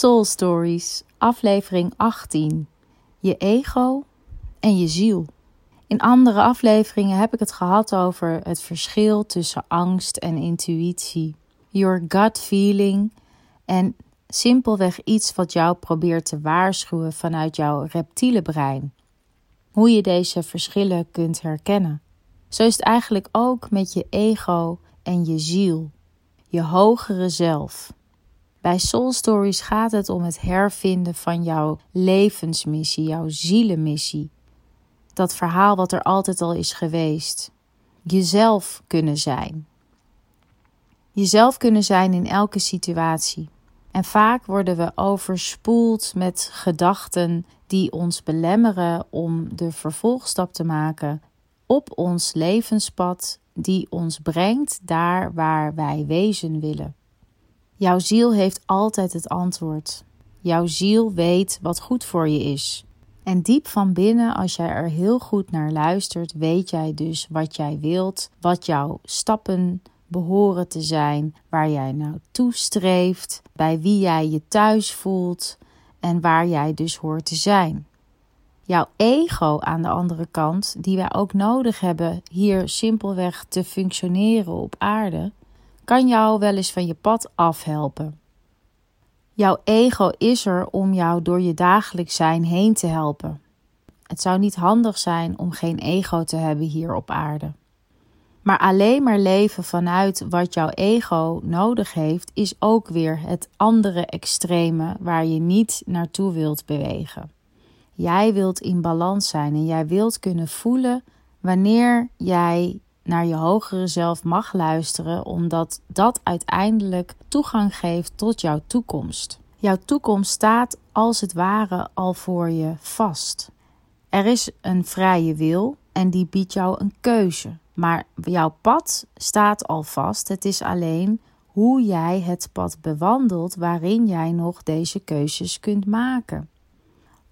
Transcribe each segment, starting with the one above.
Soul Stories, aflevering 18. Je ego en je ziel. In andere afleveringen heb ik het gehad over het verschil tussen angst en intuïtie. Your gut feeling en simpelweg iets wat jou probeert te waarschuwen vanuit jouw reptiele brein. Hoe je deze verschillen kunt herkennen. Zo is het eigenlijk ook met je ego en je ziel, je hogere zelf. Bij Soul Stories gaat het om het hervinden van jouw levensmissie, jouw zielenmissie. Dat verhaal wat er altijd al is geweest. Jezelf kunnen zijn. Jezelf kunnen zijn in elke situatie. En vaak worden we overspoeld met gedachten die ons belemmeren om de vervolgstap te maken op ons levenspad die ons brengt daar waar wij wezen willen. Jouw ziel heeft altijd het antwoord. Jouw ziel weet wat goed voor je is. En diep van binnen, als jij er heel goed naar luistert, weet jij dus wat jij wilt, wat jouw stappen behoren te zijn, waar jij nou toestreeft, bij wie jij je thuis voelt en waar jij dus hoort te zijn. Jouw ego aan de andere kant, die wij ook nodig hebben hier simpelweg te functioneren op aarde, kan jou wel eens van je pad afhelpen. Jouw ego is er om jou door je dagelijks zijn heen te helpen. Het zou niet handig zijn om geen ego te hebben hier op aarde. Maar alleen maar leven vanuit wat jouw ego nodig heeft, is ook weer het andere extreme waar je niet naartoe wilt bewegen. Jij wilt in balans zijn en jij wilt kunnen voelen wanneer jij naar je hogere zelf mag luisteren, omdat dat uiteindelijk toegang geeft tot jouw toekomst. Jouw toekomst staat als het ware al voor je vast. Er is een vrije wil en die biedt jou een keuze. Maar jouw pad staat al vast. Het is alleen hoe jij het pad bewandelt waarin jij nog deze keuzes kunt maken.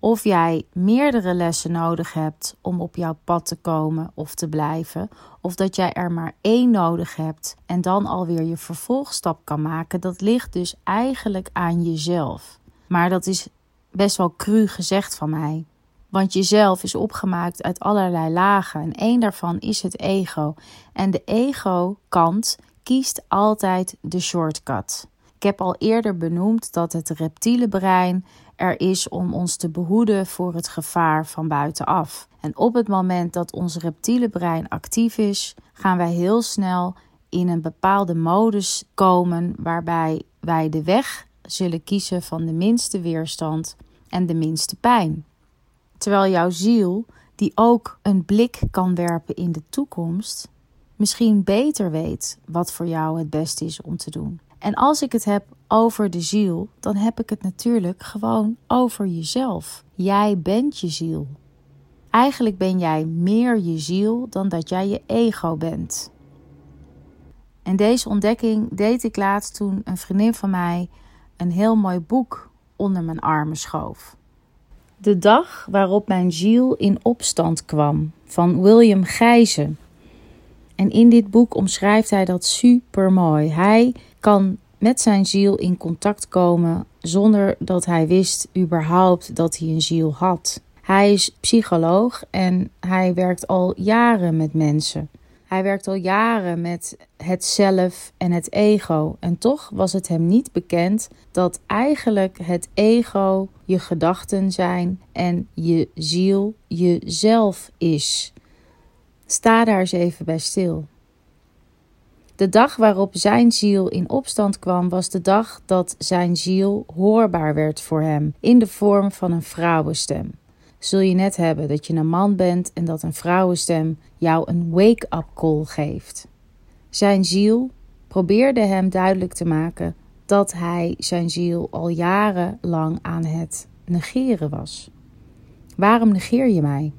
Of jij meerdere lessen nodig hebt om op jouw pad te komen of te blijven, of dat jij er maar één nodig hebt en dan alweer je vervolgstap kan maken, dat ligt dus eigenlijk aan jezelf. Maar dat is best wel cru gezegd van mij. Want jezelf is opgemaakt uit allerlei lagen en één daarvan is het ego. En de ego-kant kiest altijd de shortcut. Ik heb al eerder benoemd dat het reptiele brein er is om ons te behoeden voor het gevaar van buitenaf. En op het moment dat ons reptiele brein actief is, gaan wij heel snel in een bepaalde modus komen waarbij wij de weg zullen kiezen van de minste weerstand en de minste pijn. Terwijl jouw ziel, die ook een blik kan werpen in de toekomst, misschien beter weet wat voor jou het beste is om te doen. En als ik het heb over de ziel, dan heb ik het natuurlijk gewoon over jezelf. Jij bent je ziel. Eigenlijk ben jij meer je ziel dan dat jij je ego bent. En deze ontdekking deed ik laatst toen een vriendin van mij een heel mooi boek onder mijn armen schoof. De dag waarop mijn ziel in opstand kwam van William Gijzen. En in dit boek omschrijft hij dat super mooi. Hij kan met zijn ziel in contact komen zonder dat hij wist überhaupt dat hij een ziel had. Hij is psycholoog en hij werkt al jaren met mensen. Hij werkt al jaren met het zelf en het ego. En toch was het hem niet bekend dat eigenlijk het ego je gedachten zijn en je ziel jezelf is. Sta daar eens even bij stil. De dag waarop zijn ziel in opstand kwam, was de dag dat zijn ziel hoorbaar werd voor hem, in de vorm van een vrouwenstem. Zul je net hebben dat je een man bent en dat een vrouwenstem jou een wake-up call geeft. Zijn ziel probeerde hem duidelijk te maken dat hij zijn ziel al jarenlang aan het negeren was. Waarom negeer je mij?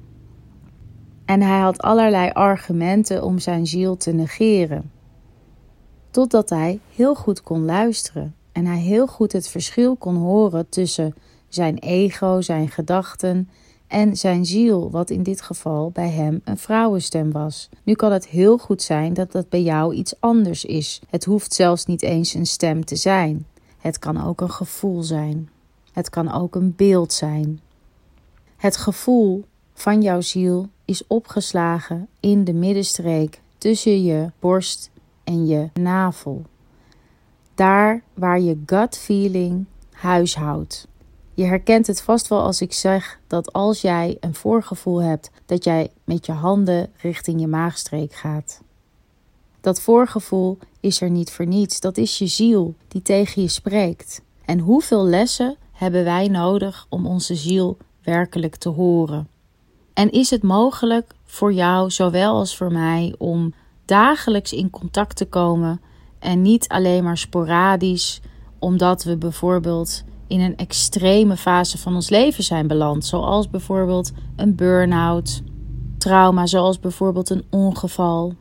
En hij had allerlei argumenten om zijn ziel te negeren totdat hij heel goed kon luisteren en hij heel goed het verschil kon horen tussen zijn ego, zijn gedachten en zijn ziel, wat in dit geval bij hem een vrouwenstem was. Nu kan het heel goed zijn dat dat bij jou iets anders is. Het hoeft zelfs niet eens een stem te zijn. Het kan ook een gevoel zijn. Het kan ook een beeld zijn. Het gevoel van jouw ziel is opgeslagen in de middenstreek tussen je borst en je navel. Daar waar je gut feeling huishoudt. Je herkent het vast wel als ik zeg dat als jij een voorgevoel hebt dat jij met je handen richting je maagstreek gaat. Dat voorgevoel is er niet voor niets. Dat is je ziel die tegen je spreekt. En hoeveel lessen hebben wij nodig om onze ziel werkelijk te horen? En is het mogelijk voor jou, zowel als voor mij, om dagelijks in contact te komen en niet alleen maar sporadisch, omdat we bijvoorbeeld in een extreme fase van ons leven zijn beland, zoals bijvoorbeeld een burn-out, trauma, zoals bijvoorbeeld een ongeval,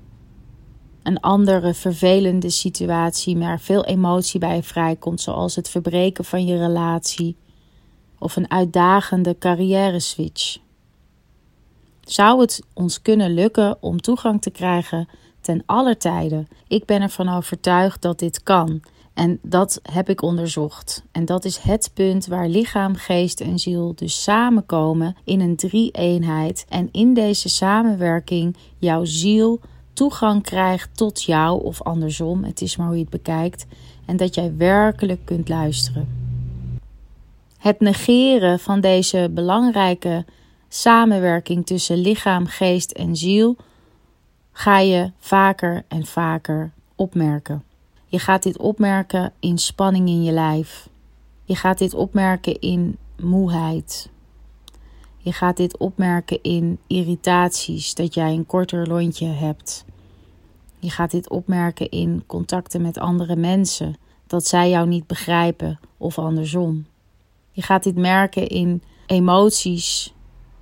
een andere vervelende situatie waar veel emotie bij vrijkomt, zoals het verbreken van je relatie of een uitdagende carrière switch. Zou het ons kunnen lukken om toegang te krijgen ten alle tijden? Ik ben ervan overtuigd dat dit kan. En dat heb ik onderzocht. En dat is het punt waar lichaam, geest en ziel dus samenkomen in een drie-eenheid. En in deze samenwerking jouw ziel toegang krijgt tot jou of andersom. Het is maar hoe je het bekijkt. En dat jij werkelijk kunt luisteren. Het negeren van deze belangrijke samenwerking tussen lichaam, geest en ziel ga je vaker en vaker opmerken. Je gaat dit opmerken in spanning in je lijf. Je gaat dit opmerken in moeheid. Je gaat dit opmerken in irritaties, dat jij een korter lontje hebt. Je gaat dit opmerken in contacten met andere mensen, dat zij jou niet begrijpen of andersom. Je gaat dit merken in emoties,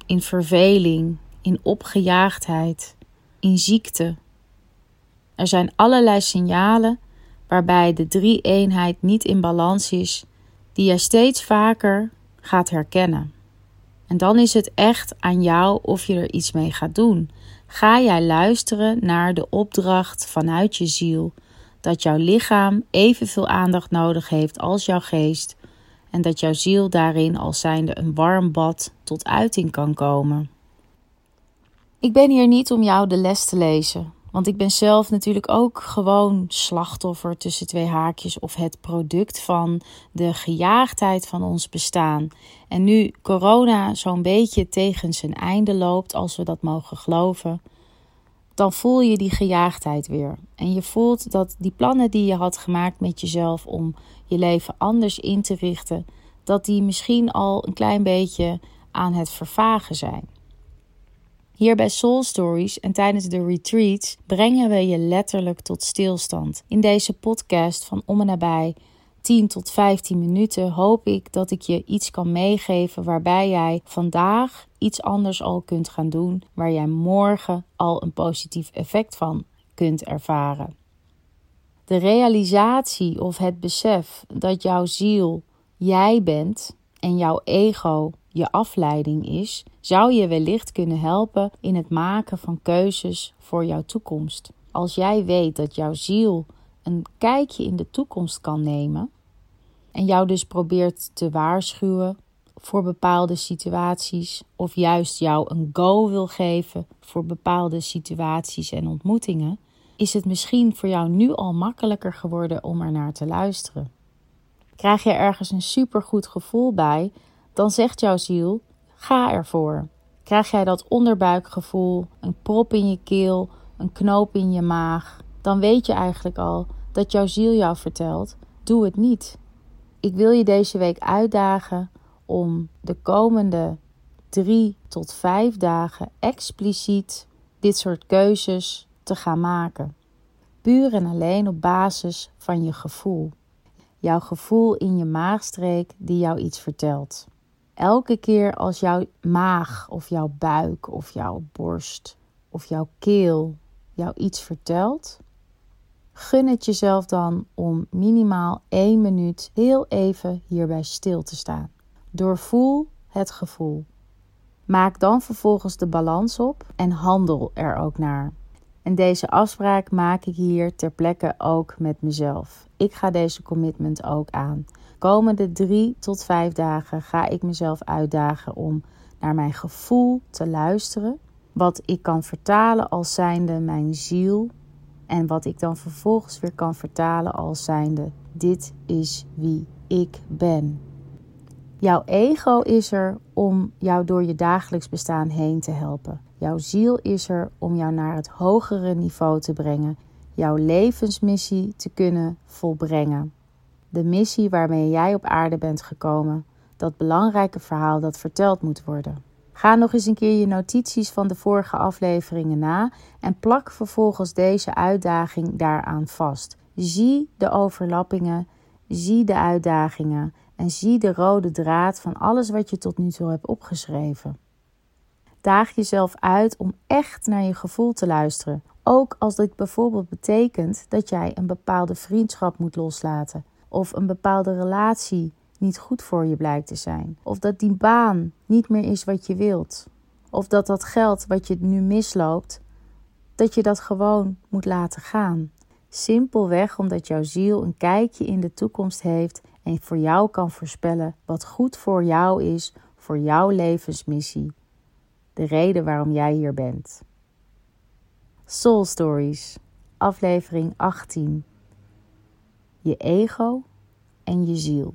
in verveling, in opgejaagdheid, in ziekte. Er zijn allerlei signalen waarbij de drie-eenheid niet in balans is, die jij steeds vaker gaat herkennen. En dan is het echt aan jou of je er iets mee gaat doen. Ga jij luisteren naar de opdracht vanuit je ziel dat jouw lichaam evenveel aandacht nodig heeft als jouw geest en dat jouw ziel daarin als zijnde een warm bad tot uiting kan komen. Ik ben hier niet om jou de les te lezen, want ik ben zelf natuurlijk ook gewoon slachtoffer tussen twee haakjes of het product van de gejaagdheid van ons bestaan. En nu corona zo'n beetje tegen zijn einde loopt, als we dat mogen geloven, dan voel je die gejaagdheid weer. En je voelt dat die plannen die je had gemaakt met jezelf om je leven anders in te richten, dat die misschien al een klein beetje aan het vervagen zijn. Hier bij Soul Stories en tijdens de retreats brengen we je letterlijk tot stilstand. In deze podcast van om en nabij 10 tot 15 minuten hoop ik dat ik je iets kan meegeven waarbij jij vandaag iets anders al kunt gaan doen, waar jij morgen al een positief effect van kunt ervaren. De realisatie of het besef dat jouw ziel jij bent en jouw ego je afleiding is, zou je wellicht kunnen helpen in het maken van keuzes voor jouw toekomst. Als jij weet dat jouw ziel een kijkje in de toekomst kan nemen en jou dus probeert te waarschuwen voor bepaalde situaties of juist jou een go wil geven voor bepaalde situaties en ontmoetingen, is het misschien voor jou nu al makkelijker geworden om er naar te luisteren. Krijg je ergens een supergoed gevoel bij, dan zegt jouw ziel: ga ervoor. Krijg jij dat onderbuikgevoel, een prop in je keel, een knoop in je maag, dan weet je eigenlijk al dat jouw ziel jou vertelt: doe het niet. Ik wil je deze week uitdagen om de komende drie tot vijf dagen expliciet dit soort keuzes te gaan maken. Puur en alleen op basis van je gevoel. Jouw gevoel in je maagstreek die jou iets vertelt. Elke keer als jouw maag of jouw buik of jouw borst of jouw keel jou iets vertelt, gun het jezelf dan om minimaal één minuut heel even hierbij stil te staan. Doorvoel het gevoel. Maak dan vervolgens de balans op en handel er ook naar. En deze afspraak maak ik hier ter plekke ook met mezelf. Ik ga deze commitment ook aan. Komende drie tot vijf dagen ga ik mezelf uitdagen om naar mijn gevoel te luisteren. Wat ik kan vertalen als zijnde mijn ziel. En wat ik dan vervolgens weer kan vertalen als zijnde dit is wie ik ben. Jouw ego is er om jou door je dagelijks bestaan heen te helpen. Jouw ziel is er om jou naar het hogere niveau te brengen, jouw levensmissie te kunnen volbrengen. De missie waarmee jij op aarde bent gekomen, dat belangrijke verhaal dat verteld moet worden. Ga nog eens een keer je notities van de vorige afleveringen na en plak vervolgens deze uitdaging daaraan vast. Zie de overlappingen, zie de uitdagingen en zie de rode draad van alles wat je tot nu toe hebt opgeschreven. Daag jezelf uit om echt naar je gevoel te luisteren, ook als dit bijvoorbeeld betekent dat jij een bepaalde vriendschap moet loslaten of een bepaalde relatie niet goed voor je blijkt te zijn, of dat die baan niet meer is wat je wilt, of dat dat geld wat je nu misloopt, dat je dat gewoon moet laten gaan. Simpelweg omdat jouw ziel een kijkje in de toekomst heeft en voor jou kan voorspellen wat goed voor jou is, voor jouw levensmissie. De reden waarom jij hier bent. Soul Stories, aflevering 18. Je ego en je ziel.